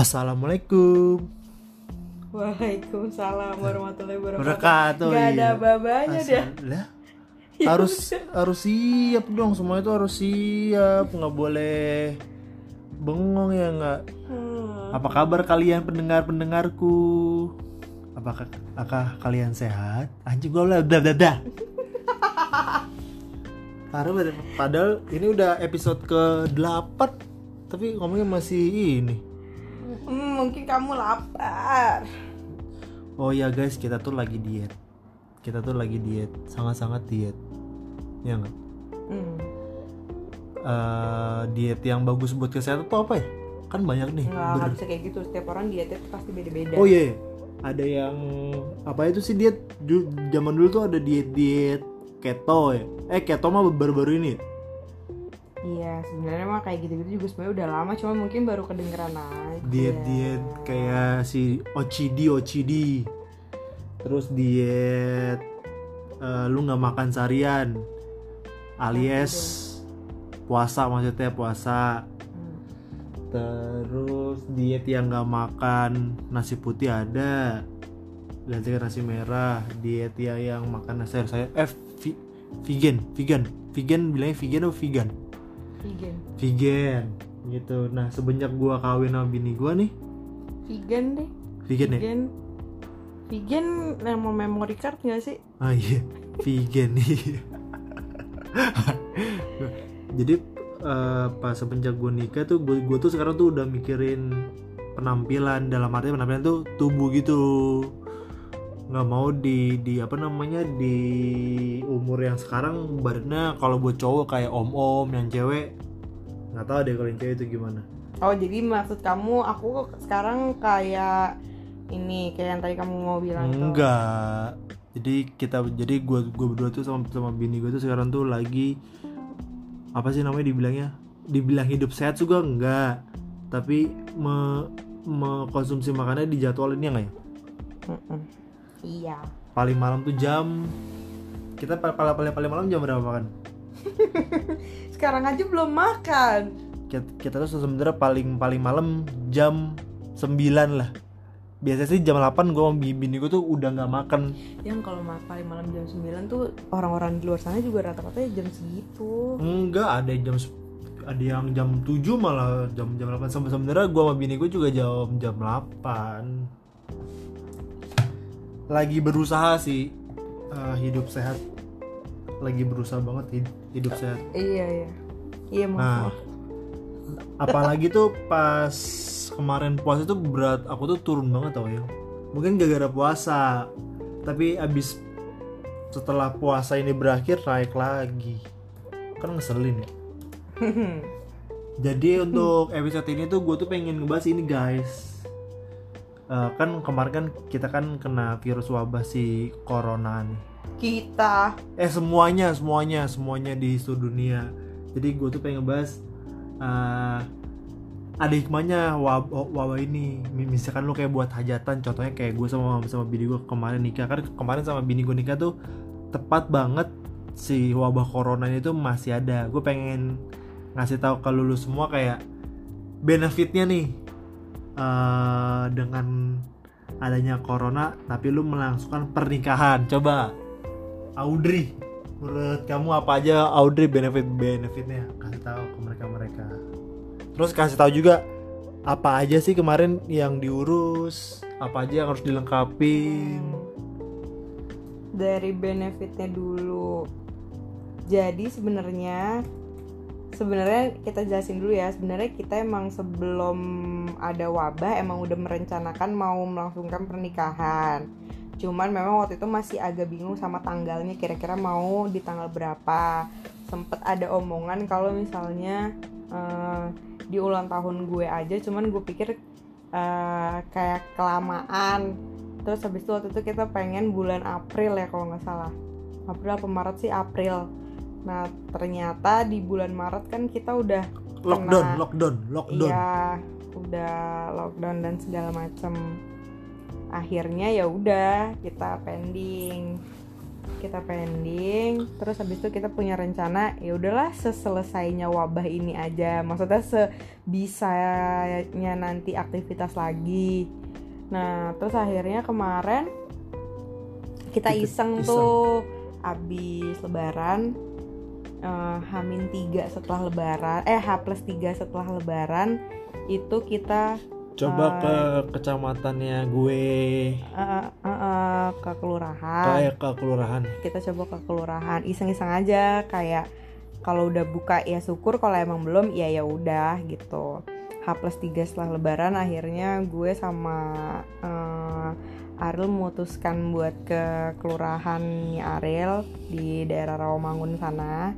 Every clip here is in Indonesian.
Assalamualaikum. Waalaikumsalam warahmatullahi wabarakatuh. Gak ada iya. babanya dia. Asal- lah, harus harus siap dong semua itu harus siap nggak boleh bengong ya nggak Hmm. apa kabar kalian pendengar pendengarku apakah apakah kalian sehat anjing gue udah dah dah dah Parah banget. padahal ini udah episode ke 8 tapi ngomongnya masih ini mungkin kamu lapar. Oh ya guys, kita tuh lagi diet. Kita tuh lagi diet, sangat-sangat diet. Ya nggak? Hmm. Eh, diet yang bagus buat kesehatan tuh apa ya? Kan banyak nih. Nggak, bisa kayak gitu. Setiap orang dietnya tuh pasti beda-beda. oh iya, iya. ada yang apa itu sih diet? Zaman dulu tuh ada diet-diet keto ya. Eh keto mah baru-baru ini. ya? Iya, sebenarnya mah kayak gitu-gitu juga sebenarnya udah lama, cuma mungkin baru kedengeran aja. Diet-diet kayak si OCD OCD. Terus diet eh, lu nggak makan seharian. Alias puasa maksudnya puasa. Terus diet yang nggak makan nasi putih ada. Ganti nasi merah diet yang, makan nasi sayur saya eh vegan vegan. Vegan bilangnya vegan atau vegan Vegan. vegan gitu nah semenjak gua kawin sama bini gua nih Vegan deh. vegan ya Vegan. Vegan yang mau memory card gak sih? ah iya vegan nih jadi eh, pas semenjak gue nikah tuh gue gue tuh sekarang tuh udah mikirin penampilan dalam arti penampilan tuh tubuh gitu nggak mau di di apa namanya di umur yang sekarang badannya kalau buat cowok kayak om om yang cewek nggak tahu deh kalau yang cewek itu gimana. Oh jadi maksud kamu aku sekarang kayak ini kayak yang tadi kamu mau bilang enggak jadi kita jadi gue gue berdua tuh sama sama bini gue tuh sekarang tuh lagi apa sih namanya dibilangnya? Dibilang hidup sehat juga enggak tapi me, mengkonsumsi makannya dijadwalin ya nggak ya? Mm-mm. Iya. paling malam tuh jam kita paling paling paling malam jam berapa makan Sekarang aja belum makan. kita, kita tuh sebenarnya paling paling malam jam 9 lah biasanya sih jam 8 gue sama bini gue tuh udah nggak makan Yang kalau ma- paling malam jam 9 tuh orang-orang di luar sana juga rata-rata jam segitu. Enggak, ada jam ada yang jam 7 malah jam jam 8 Sebe- sebenarnya gua sama bini gue juga jam jam 8. Lagi berusaha sih eh, hidup sehat. Lagi berusaha banget hid- hidup sehat. Iya iya. Iya mau. Nah, apalagi tuh pas kemarin puasa tuh berat aku tuh turun banget tau ya. Mungkin gara-gara puasa. Tapi abis setelah puasa ini berakhir naik lagi. Kan ngeselin ya. Jadi untuk episode ini tuh gue tuh pengen ngebahas ini guys. Eh, kan kemarin kan kita kan kena virus wabah si corona nih. Kita. Eh semuanya semuanya semuanya di seluruh dunia. Jadi gue tuh pengen ngebahas eh, ada hikmahnya wab- wabah ini. Mi- Misalkan lu kayak buat hajatan, contohnya kayak gue sama sama bini gue kemarin nikah kan kemarin sama bini gue nikah tuh tepat banget si wabah corona itu masih ada. Gue pengen ngasih tahu ke lu semua kayak benefitnya nih eh, dengan adanya corona tapi lu melangsungkan pernikahan. Coba Audrey menurut kamu apa aja Audrey benefit benefitnya? Kasih tahu ke mereka mereka terus kasih tahu juga apa aja sih kemarin yang diurus apa aja yang harus dilengkapin. Dari benefitnya dulu. Jadi sebenarnya sebenarnya kita jelasin dulu ya. Sebenarnya kita emang sebelum ada wabah emang udah merencanakan mau melangsungkan pernikahan. Cuman memang waktu itu masih agak bingung sama tanggalnya kira-kira mau di tanggal berapa. Sempet ada omongan kalau misalnya eh, di ulang tahun gue aja cuman gue pikir eh, kayak kelamaan. Terus habis itu waktu itu kita pengen bulan April ya kalau nggak salah. April apa Maret sih? April Nah ternyata di bulan Maret kan kita udah lockdown kena- lockdown lockdown Iya, udah lockdown dan segala macam. Akhirnya ya udah kita pending. kita pending terus habis itu kita punya rencana ya udahlah seselesainya wabah ini aja maksudnya sebisanya nanti aktivitas lagi nah terus akhirnya kemarin kita iseng, iseng. tuh abis lebaran eh, Hamin 3 setelah lebaran eh H plus 3 setelah lebaran itu kita coba Ah. ke kecamatannya gue. Eh, eh, eh, eh, ke kelurahan. Kayak ke kelurahan. Kita coba ke kelurahan. Iseng-iseng aja kayak kalau udah buka ya syukur kalau emang belum ya ya udah gitu. H plus 3 setelah lebaran akhirnya gue sama eh, Ariel memutuskan buat ke kelurahannya Ariel di daerah Rawamangun sana.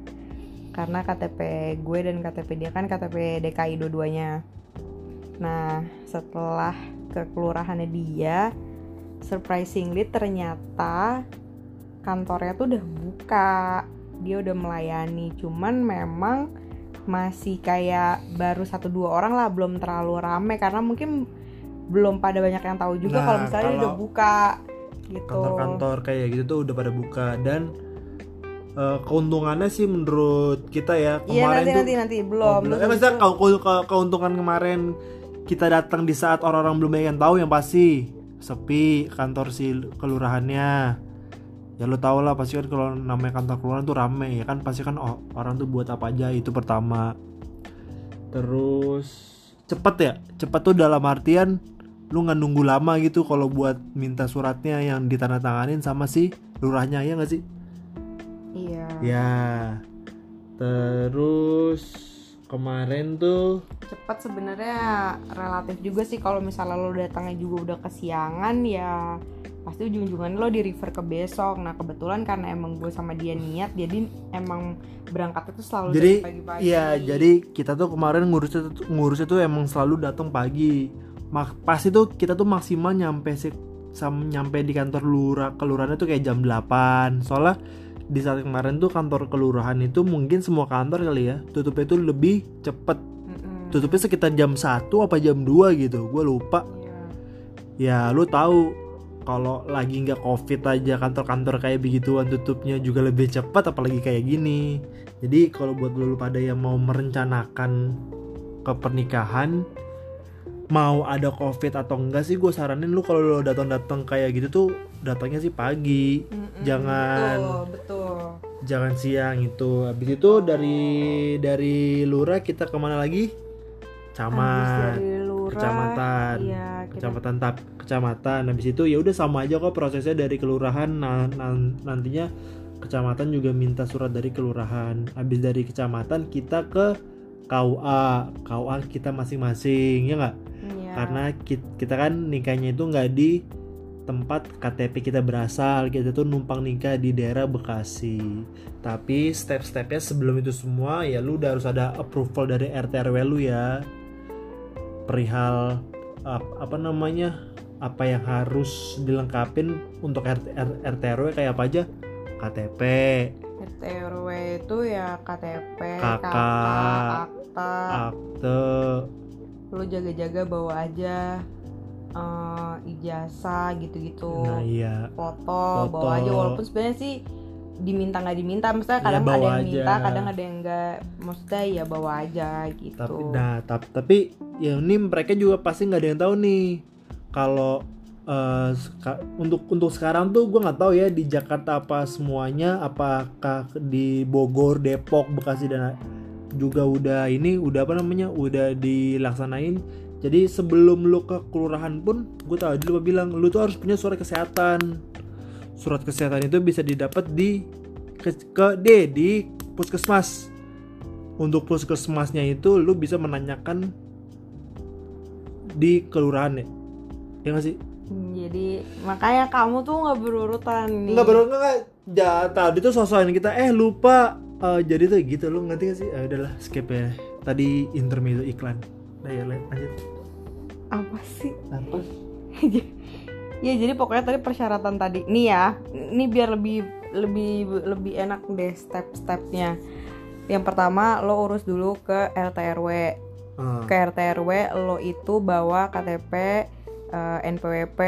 Karena KTP gue dan KTP dia kan KTP DKI dua-duanya. Nah setelah ke kelurahannya dia surprisingly ternyata kantornya tuh udah buka. Dia udah melayani cuman memang masih kayak baru satu dua orang lah belum terlalu rame. Karena mungkin belum pada banyak yang tahu juga Nah, kalau misalnya kalau udah buka gitu kantor-kantor kayak gitu tuh udah pada buka dan eh, keuntungannya sih menurut kita ya iya kemarin nanti tuh nanti nanti Oh, belum belum. Terus Eh maksudnya kalau- kalau keuntungan kemarin kita datang di saat orang-orang belum banyak yang tahu yang pasti sepi kantor si kelurahannya. Ya lo tau lah pasti kan kalau namanya kantor kelurahan tuh rame ya kan pasti kan oh, orang tuh buat apa aja itu pertama. Terus cepet ya cepet tuh dalam artian lu nggak nunggu lama gitu kalau buat minta suratnya yang ditandatanganin sama si lurahnya ya nggak sih? iya Ya. Terus kemarin tuh cepat sebenarnya relatif juga sih kalau misalnya lo datangnya juga udah kesiangan ya pasti ujung-ujungan lo di refer ke besok nah kebetulan karena emang gue sama dia niat jadi emang berangkatnya tuh selalu Jadi, dari pagi-pagi Iya, jadi kita tuh kemarin ngurusnya tuh, ngurusnya tuh emang selalu datang pagi. Mak pasti tuh kita tuh maksimal nyampe sih sam nyampe di kantor lurah kelurahannya tuh kayak jam 8. Soalnya di saat kemarin tuh kantor kelurahan itu mungkin semua kantor kali ya tutupnya tuh lebih cepet tutupnya sekitar jam 1 apa jam 2 gitu gue lupa Iya. ya lu tahu kalau lagi nggak covid aja kantor-kantor kayak begituan tutupnya juga lebih cepat apalagi kayak gini jadi kalau buat lu pada yang mau merencanakan ke pernikahan mau ada covid atau enggak sih gue saranin lu kalau lu datang-datang kayak gitu tuh datangnya sih pagi Mm-mm, Jangan- betul betul. jangan siang itu habis itu dari dari lurah kita ke mana lagi? Camat lurah kecamatan. iya kita kecamatan tap kecamatan. Habis itu ya udah sama aja kok prosesnya dari kelurahan. Nah, nan- nantinya kecamatan juga minta surat dari kelurahan. Habis dari kecamatan kita ke KUA KUA kita masing-masing ya nggak? Iya. karena ki- kita kan nikahnya itu nggak di tempat KTP kita berasal kita tuh numpang nikah di daerah Bekasi. Tapi step-stepnya sebelum itu semua ya lu udah harus ada approval dari RT RW lu ya. Perihal ap- apa namanya apa yang harus dilengkapin untuk RT, RT RW kayak apa aja? KTP RT RW itu ya KTP Kakak. kakak akta akte lo jaga-jaga bawa aja eh, ijazah gitu-gitu nah iya foto, Foto. bawa aja walaupun sebenarnya sih diminta nggak diminta maksudnya Ya, kadang ada bawa yang minta aja. kadang ada yang enggak maksudnya ya bawa aja gitu tapi nah tap- tapi ya ini mereka juga pasti nggak ada yang tahu nih kalau seka- untuk untuk sekarang tuh gue nggak tahu ya di Jakarta apa semuanya apakah di Bogor Depok Bekasi dan juga udah ini udah apa namanya udah dilaksanain. Jadi sebelum lu ke kelurahan pun gue tahu dulu bilang lu tuh harus punya surat kesehatan. Surat kesehatan itu bisa didapat di ke, ke D di puskesmas. Untuk puskesmasnya itu lu bisa menanyakan di kelurahan ya ya nggak sih jadi makanya kamu tuh nggak berurutan nih. Nggak baru nggak ja, tadi tuh sosokan kita eh lupa. Eh, jadi tuh gitu lu ngerti gak sih? Ah, udahlah skip ya. Tadi intermezzo iklan. Nah ya lanjut apa sih? Apa? Ya jadi pokoknya tadi persyaratan tadi. Nih ya ini biar lebih lebih lebih enak deh step-stepnya. Yang pertama lo urus dulu ke RT RW Ah, ke RT RW lo itu bawa KTP eh, NPWP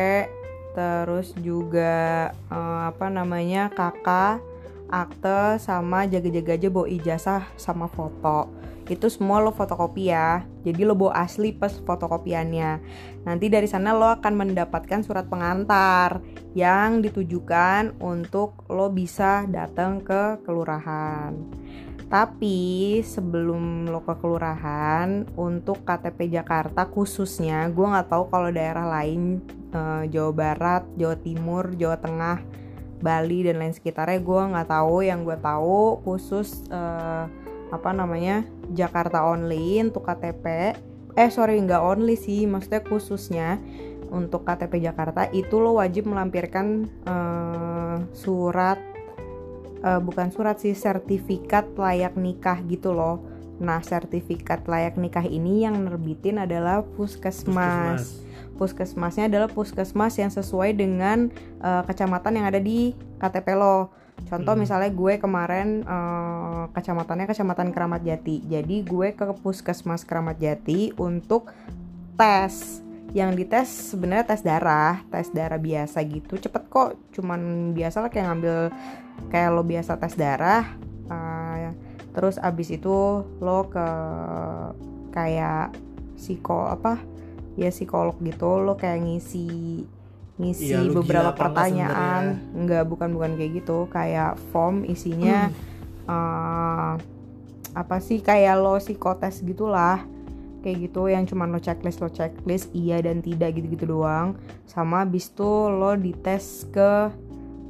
terus juga eh, apa namanya kakak akte sama jaga-jaga aja bawa ijazah sama foto. Itu semua lo fotokopi ya. Jadi lo bawa asli pas fotokopiannya. Nanti dari sana lo akan mendapatkan surat pengantar yang ditujukan untuk lo bisa datang ke kelurahan tapi sebelum lo ke kelurahan untuk KTP Jakarta khususnya gue nggak tahu kalau daerah lain eh, Jawa Barat, Jawa Timur, Jawa Tengah, Bali dan lain sekitarnya gue nggak tahu. Yang gue tahu khusus eh, apa namanya Jakarta only untuk KTP. Eh sorry nggak only sih, maksudnya khususnya untuk KTP Jakarta itu lo wajib melampirkan eh, surat eh, bukan surat sih sertifikat layak nikah gitu loh. Nah sertifikat layak nikah ini yang nerbitin adalah puskesmas. Puskesmasnya adalah puskesmas yang sesuai dengan eh, kecamatan yang ada di KTP lo. Contoh Hmm. misalnya gue kemarin eh, kecamatannya kecamatan Keramat Jati. Jadi gue ke puskesmas Keramat Jati untuk tes. Yang dites sebenarnya tes darah, tes darah biasa gitu. Cepet kok, cuman biasa lah kayak ngambil kayak lo biasa tes darah. eh, terus abis itu lo ke kayak psiko apa ya psikolog gitu lo kayak ngisi ngisi Iya, beberapa pertanyaan enggak bukan bukan kayak gitu kayak form isinya eh, apa sih kayak lo psikotes gitulah kayak gitu yang cuman lo checklist lo checklist iya dan tidak gitu-gitu doang. Sama abis itu lo dites ke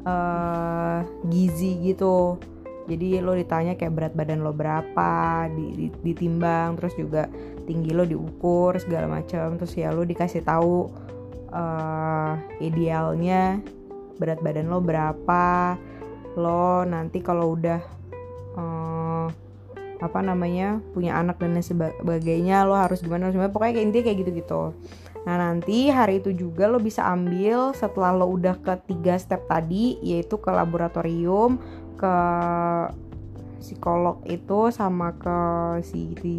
eh, gizi gitu. Jadi lo ditanya kayak berat badan lo berapa di- di- ditimbang terus juga tinggi lo diukur segala macam. Terus ya lo dikasih tahu eh, idealnya berat badan lo berapa. Lo nanti kalau udah eh, apa namanya punya anak dan lain sebagainya lo harus gimana harus gimana. Pokoknya kayak intinya kayak gitu-gitu. Nah nanti hari itu juga lo bisa ambil setelah lo udah ke tiga step tadi yaitu ke laboratorium ke psikolog itu sama ke si, si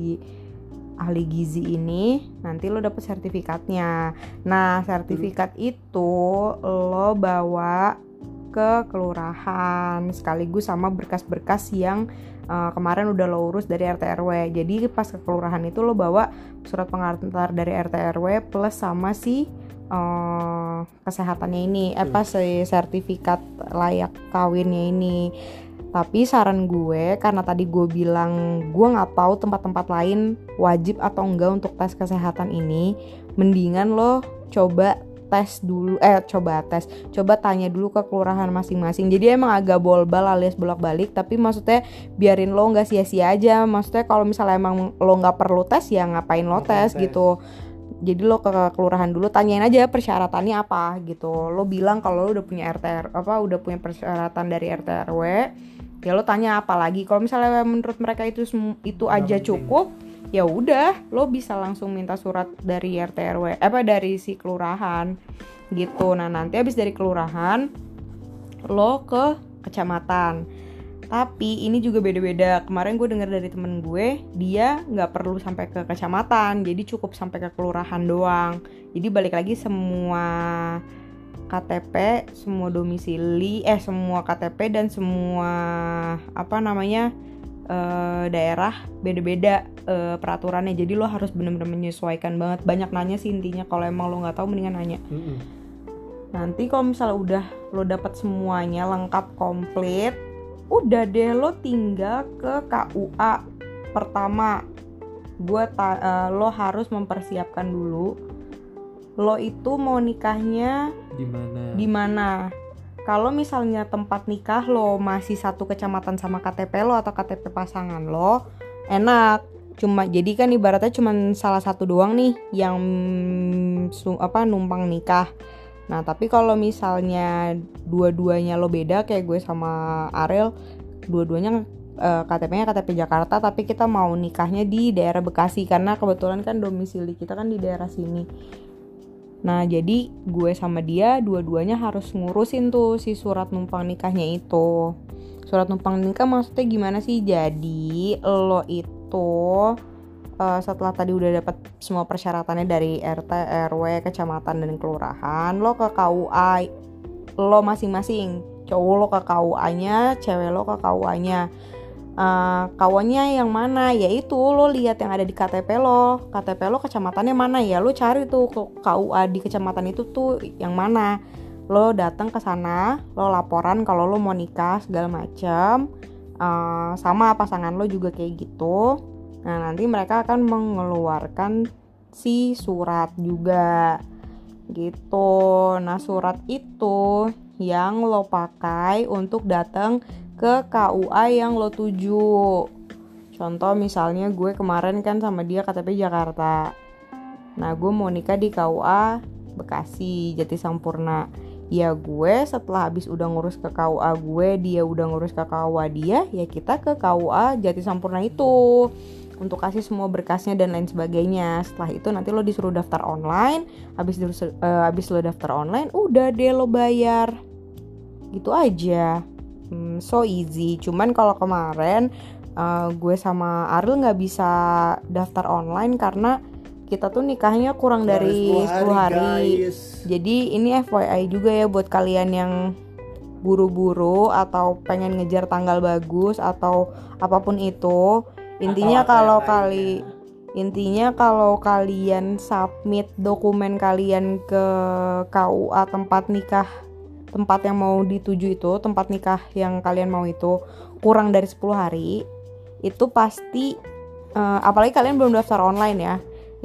ahli gizi ini nanti lo dapet sertifikatnya. Nah sertifikat itu lo bawa ke kelurahan sekaligus sama berkas-berkas yang uh, kemarin udah lo urus dari RT RW jadi pas ke kelurahan itu lo bawa surat pengantar dari RT RW plus sama si uh, kesehatannya ini eh apa si sertifikat layak kawinnya ini. Tapi saran gue karena tadi gue bilang gue nggak tahu tempat-tempat lain wajib atau enggak untuk tes kesehatan ini mendingan lo coba tes dulu eh coba tes coba tanya dulu ke kelurahan masing-masing. Jadi emang agak bolbal alias bolak-balik tapi maksudnya biarin lo nggak sia-sia aja. Maksudnya kalau misalnya emang lo nggak perlu tes ya ngapain lo tes tes. gitu. Jadi lo ke kelurahan dulu tanyain aja persyaratannya apa gitu. Lo bilang kalau lo udah punya RT apa udah punya persyaratan dari RT RW ya lo tanya apa lagi. Kalau misalnya menurut mereka itu itu aja cukup ya udah lo bisa langsung minta surat dari RT RW apa dari si kelurahan gitu. Nah nanti habis dari kelurahan lo ke kecamatan. Tapi ini juga beda-beda. Kemarin gue dengar dari temen gue dia nggak perlu sampai ke kecamatan jadi cukup sampai ke kelurahan doang. Jadi balik lagi semua KTP semua domisili eh semua KTP dan semua apa namanya eh, daerah beda-beda eh, peraturannya. Jadi lo harus bener-bener menyesuaikan banget. Banyak nanya sih intinya. Kalau emang lo nggak tahu mendingan nanya. Mm-mm. nanti kalau misalnya udah lo dapat semuanya lengkap komplit udah deh lo tinggal ke KUA pertama. Gue lo harus mempersiapkan dulu. Lo itu mau nikahnya di mana? di mana kalau misalnya tempat nikah lo masih satu kecamatan sama KTP lo atau KTP pasangan lo enak. Cuma jadi kan ibaratnya cuma salah satu doang nih yang apa numpang nikah. Nah tapi kalau misalnya dua-duanya lo beda kayak gue sama Ariel dua-duanya eh, KTP-nya KTP Jakarta tapi kita mau nikahnya di daerah Bekasi. Karena kebetulan kan domisili kita kan di daerah sini Nah, jadi gue sama dia dua-duanya harus ngurusin tuh si surat numpang nikahnya itu. Surat numpang nikah maksudnya gimana sih? Jadi lo itu eh, setelah tadi udah dapat semua persyaratannya dari RT, RW, kecamatan dan kelurahan, lo ke KUA lo masing-masing. Cowok lo ke KUA-nya, cewek lo ke KUA-nya. Uh, kawannya yang mana? Yaitu lo lihat yang ada di KTP lo. KTP lo kecamatannya mana? Ya lo cari tuh KUA di kecamatan itu tuh yang mana. Lo datang ke sana lo laporan kalau lo mau nikah segala macam uh, sama pasangan lo juga kayak gitu. Nah nanti mereka akan mengeluarkan si surat juga. Gitu. Nah surat itu yang lo pakai untuk datang ke KUA yang lo tuju. Contoh misalnya gue kemarin kan sama dia KTP Jakarta. Nah gue mau nikah di KUA Bekasi Jati Sampurna. Ya gue setelah habis udah ngurus ke KUA gue, dia udah ngurus ke KUA dia, ya kita ke KUA Jati Sampurna itu untuk kasih semua berkasnya dan lain sebagainya. Setelah itu nanti lo disuruh daftar online, habis uh, habis lo daftar online, udah deh lo bayar. Gitu aja hmm, so easy. Cuman kalau kemarin uh, gue sama Aril nggak bisa daftar online karena kita tuh nikahnya kurang dari 10 hari, 10 hari. jadi ini FYI juga ya buat kalian yang buru-buru atau pengen ngejar tanggal bagus atau apa pun itu. Intinya kalau kali intinya kalau kalian submit dokumen kalian ke KUA tempat nikah tempat yang mau dituju itu tempat nikah yang kalian mau itu kurang dari 10 hari itu pasti uh, apalagi kalian belum daftar online ya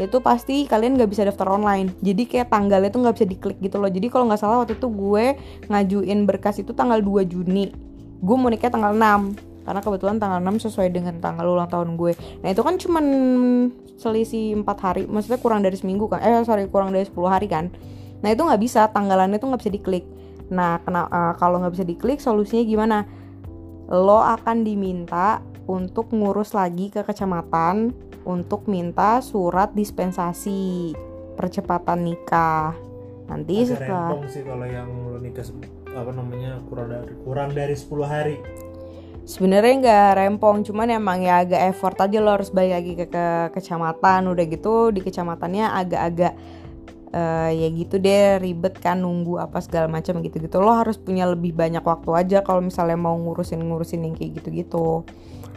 itu pasti kalian nggak bisa daftar online. Jadi kayak tanggalnya tuh nggak bisa diklik gitu loh. Jadi kalau nggak salah waktu itu gue ngajuin berkas itu tanggal 2 Juni. Gue mau nikah tanggal 6 karena kebetulan tanggal 6 sesuai dengan tanggal ulang tahun gue. Nah itu kan cuman selisih empat hari. Maksudnya kurang dari seminggu kan? Eh sorry kurang dari 10 hari kan? Nah itu nggak bisa. Tanggalannya tuh nggak bisa diklik Nah, kena, uh, kalau nggak bisa diklik, solusinya gimana? Lo akan diminta untuk ngurus lagi ke kecamatan untuk minta surat dispensasi percepatan nikah. Nanti Agak setelah sih kalau yang lo nikah apa namanya kurang dari kurang dari 10 hari. Sebenarnya nggak rempong, cuman emang ya agak effort aja lo harus balik lagi ke, ke kecamatan. Udah gitu di kecamatannya agak-agak uh, ya gitu deh ribet kan nunggu apa segala macam gitu-gitu. Lo harus punya lebih banyak waktu aja kalau misalnya mau ngurusin ngurusin yang kayak gitu-gitu.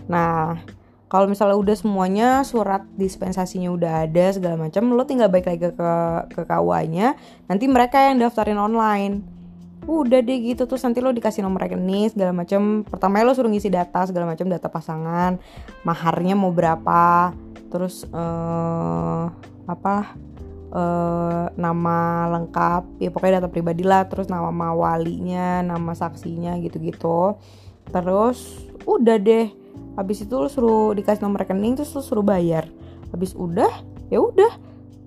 Nah kalau misalnya udah semuanya surat dispensasinya udah ada segala macam lo tinggal balik lagi ke ke KUA-nya nanti mereka yang daftarin online. Udah deh gitu terus nanti lo dikasih nomor rekening segala macam. Pertama lo suruh ngisi data segala macam data pasangan maharnya mau berapa terus uh, apa uh, nama lengkap ya pokoknya data pribadi lah terus nama walinya nama saksinya gitu-gitu. Terus udah deh habis itu lu suruh dikasih nomor rekening terus lu suruh bayar. Habis udah ya udah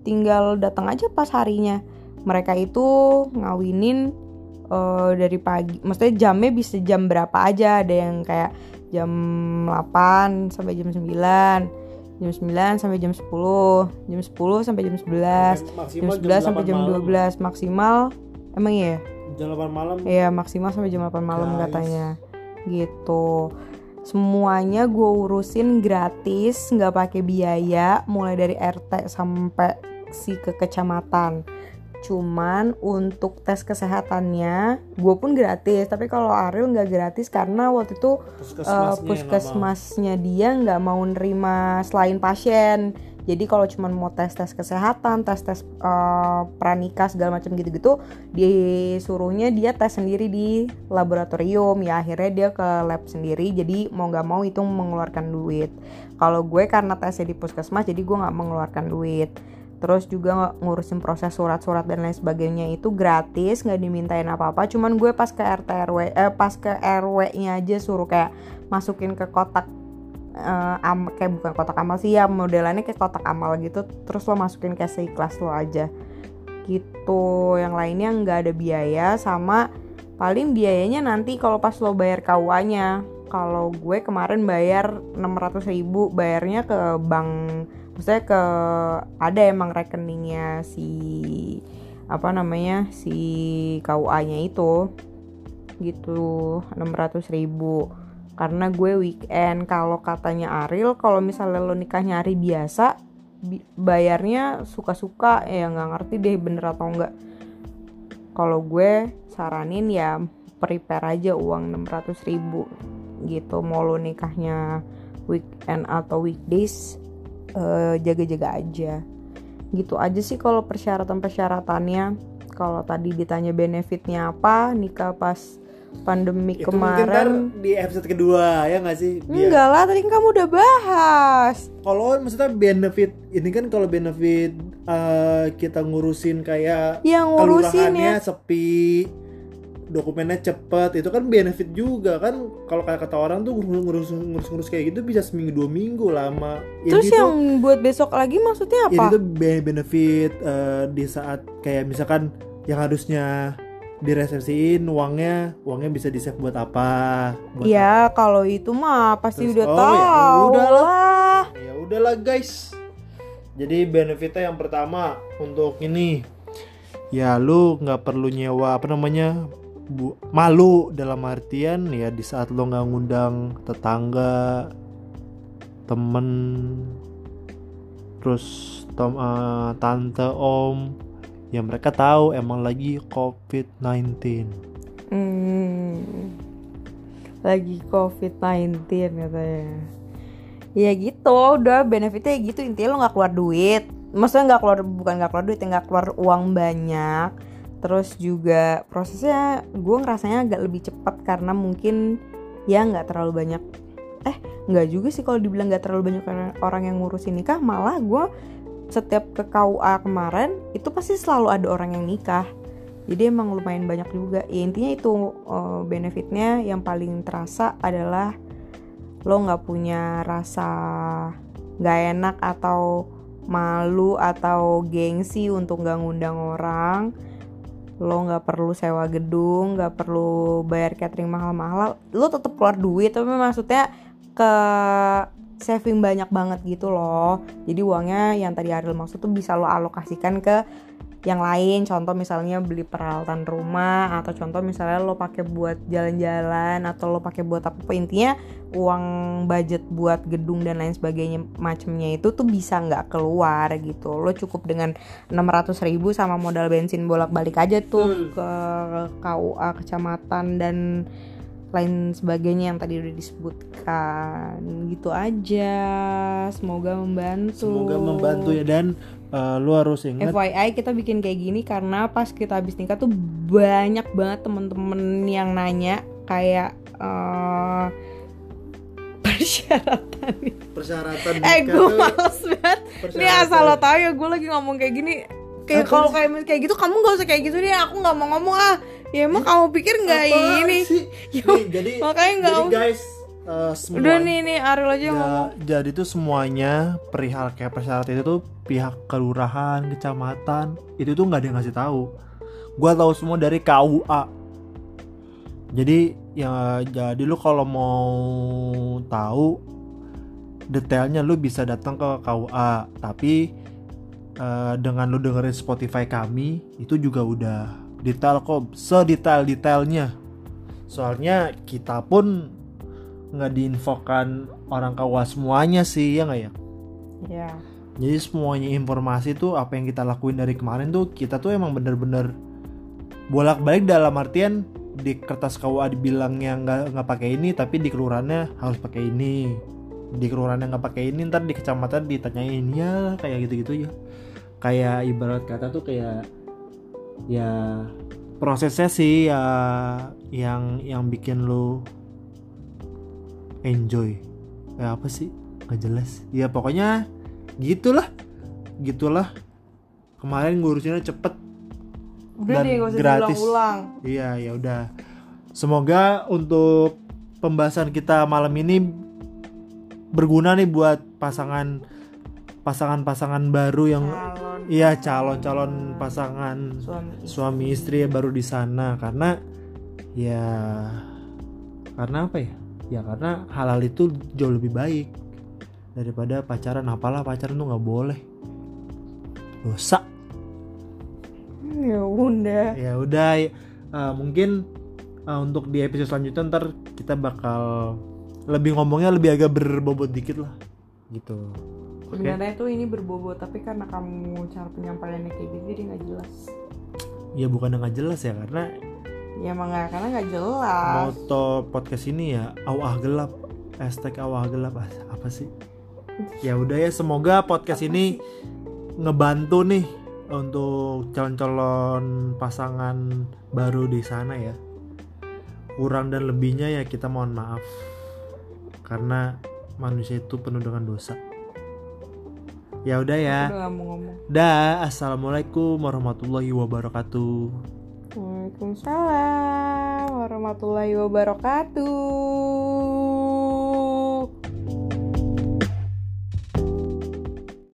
tinggal datang aja pas harinya. Mereka itu ngawinin uh, dari pagi maksudnya jamnya bisa jam berapa aja. Ada yang kayak jam 8 sampai jam 9 jam 9 sampai jam 10 jam 10 sampai jam 11 jam 11 jam sampai jam 12 malam. maksimal emang iya? Jam 8 malam. Iya maksimal sampai jam 8 malam Guys. katanya. Gitu. Semuanya gue urusin gratis nggak pakai biaya mulai dari RT sampai si ke kecamatan cuman untuk tes kesehatannya gue pun gratis. Tapi kalau Ariel nggak gratis karena waktu itu puskesmasnya, uh, puskesmasnya dia nggak mau nerima selain pasien. Jadi kalau cuman mau tes tes kesehatan tes tes uh, pranikah segala macam gitu-gitu disuruhnya dia tes sendiri di laboratorium. Ya akhirnya dia ke lab sendiri. Jadi mau nggak mau itu mengeluarkan duit. Kalau gue karena tesnya di puskesmas jadi gue nggak mengeluarkan duit terus juga ngurusin proses surat-surat dan lain sebagainya itu gratis nggak dimintain apa-apa. Cuman gue pas ke RT RW eh pas ke RW nya aja suruh kayak masukin ke kotak uh, am kayak bukan kotak amal sih ya modelannya kayak kotak amal gitu. Terus lo masukin kayak seikhlas lo aja. Gitu. Yang lainnya nggak ada biaya sama paling biayanya nanti kalau pas lo bayar KUA nya kalau gue kemarin bayar 600 ribu bayarnya ke bank maksudnya ke ada emang rekeningnya si apa namanya si KUA nya itu. Gitu 600 ribu. Karena gue weekend kalau katanya Ariel kalau misalnya lo nikahnya hari biasa bi- bayarnya suka-suka. Ya nggak ngerti deh bener atau enggak kalau gue saranin ya prepare aja uang 600 ribu. Gitu mau lo nikahnya weekend atau weekdays eh, jaga-jaga aja. Gitu aja sih kalau persyaratan-persyaratannya. Kalau tadi ditanya benefitnya apa nikah pas pandemi Itu mungkin kemarin. di episode kedua ya nggak sih? Biar- enggak lah tadi kan kamu udah bahas. Kalau maksudnya benefit ini kan kalau benefit eh, kita ngurusin kayak yang ngurusin ya. sepi, dokumennya cepet, itu kan benefit juga kan. Kalau kayak kata orang tuh ngurus ngurus ngurus kayak gitu bisa seminggu dua minggu lama. terus Ini tuh- yang buat besok lagi maksudnya apa be- benefit eh, di saat kayak misalkan yang harusnya diresepsiin uangnya uangnya bisa di save buat apa? Buat Iya kalau itu mah pasti Terus, udah oh, ya tahu udahlah. lah ya udahlah guys jadi benefitnya yang pertama untuk ini ya lu nggak perlu nyewa apa namanya bu, malu dalam artian ya di saat lo nggak ngundang tetangga temen terus tom, eh, tante om ya mereka tahu emang lagi covid 19 Hmm, lagi COVID-19 katanya. Ya gitu, udah benefitnya gitu intinya lo nggak keluar duit. Maksudnya nggak keluar bukan nggak keluar duit, ya nggak keluar uang banyak. Terus juga prosesnya gue ngerasanya agak lebih cepat karena mungkin ya nggak terlalu banyak. Eh nggak juga sih kalau dibilang nggak terlalu banyak orang- yang ngurusin nikah, malah gue setiap ke KUA kemarin itu pasti selalu ada orang yang nikah jadi emang lumayan banyak juga ya intinya itu eh, benefitnya yang paling terasa adalah lo nggak punya rasa nggak enak atau malu atau gengsi untuk nggak ngundang orang lo nggak perlu sewa gedung nggak perlu bayar catering mahal-mahal lo tetap keluar duit. Tapi maksudnya ke saving banyak banget gitu loh. Jadi uangnya yang tadi Ariel maksud tuh bisa lo alokasikan ke yang lain contoh misalnya beli peralatan rumah atau contoh misalnya lo pakai buat jalan-jalan atau lo pakai buat apa intinya uang budget buat gedung dan lain sebagainya macamnya itu tuh bisa nggak keluar gitu. Lo cukup dengan 600 ribu sama modal bensin bolak-balik aja tuh ke KUA kecamatan dan lain sebagainya yang tadi udah disebutkan gitu aja semoga membantu semoga membantu ya dan eh, lu harus ingat FYI kita bikin kayak gini karena pas kita habis nikah tuh banyak banget temen-temen yang nanya kayak eh persyaratan nih. persyaratan Eh gue males banget. Nih asal lo tau ya gue lagi ngomong kayak gini. Kayak kalau kayak kayak gitu kamu gak usah kayak gitu deh. Aku nggak mau ngomong ah. Ya emang kamu pikir nggak ini? sih? Ya, Nih, jadi makanya nggak jadi guys eh, semua Udah nih nih Ariel aja yang Ya, ngomong. jadi tuh semuanya perihal kayak persyaratan itu tuh pihak kelurahan, kecamatan itu tuh nggak ada yang ngasih tahu. Gua tahu semua dari KUA. Jadi ya jadi lu kalau mau tahu detailnya lu bisa datang ke KUA. Tapi eh, dengan lu dengerin Spotify kami itu juga udah detail kok sedetail-detailnya. Soalnya kita pun nggak diinfokan orang KUA semuanya sih ya nggak ya Ya. jadi semuanya informasi tuh apa yang kita lakuin dari kemarin tuh kita tuh emang bener-bener bolak-balik dalam artian di kertas KUA dibilangnya nggak nggak pakai ini tapi di kelurahannya harus pakai ini di kelurahannya nggak pakai ini ntar di kecamatan ditanyain ya kayak gitu-gitu ya kayak ibarat kata tuh kayak ya prosesnya sih ya yang yang bikin lo enjoy. Ya apa sih? Nggak jelas. Ya pokoknya gitulah. Gitulah. Kemarin ngurusinnya cepet. Udah Dan deh gak gratis. diulang-ulang. iya ya udah. Semoga untuk pembahasan kita malam ini berguna nih buat pasangan pasangan-pasangan baru yang iya calon-calon pasangan suami istri. suami istri ya baru di sana. Karena ya karena apa ya? Ya karena halal itu jauh lebih baik daripada pacaran. Apalah pacaran tuh nggak boleh. Dosa. Ya udah. ya udah eh, mungkin eh, untuk di episode selanjutnya ntar kita bakal lebih ngomongnya lebih agak berbobot dikit lah. Gitu Sebenarnya tuh ini berbobot tapi karena kamu cara penyampaiannya kayak gitu jadi nggak jelas. Ya bukan nggak jelas ya karena ya emang nggak karena nggak jelas. Moto podcast ini ya awah gelap. Hashtag awah gelap. Ah, apa sih? Ya udah ya semoga podcast ini ngebantu nih untuk calon-calon pasangan baru di sana ya. Kurang dan lebihnya ya kita mohon maaf. Karena manusia itu penuh dengan dosa ya udah ya. Udah nggak mau ngomong. Dah assalamualaikum warahmatullahi wabarakatuh. Waalaikumsalam warahmatullahi wabarakatuh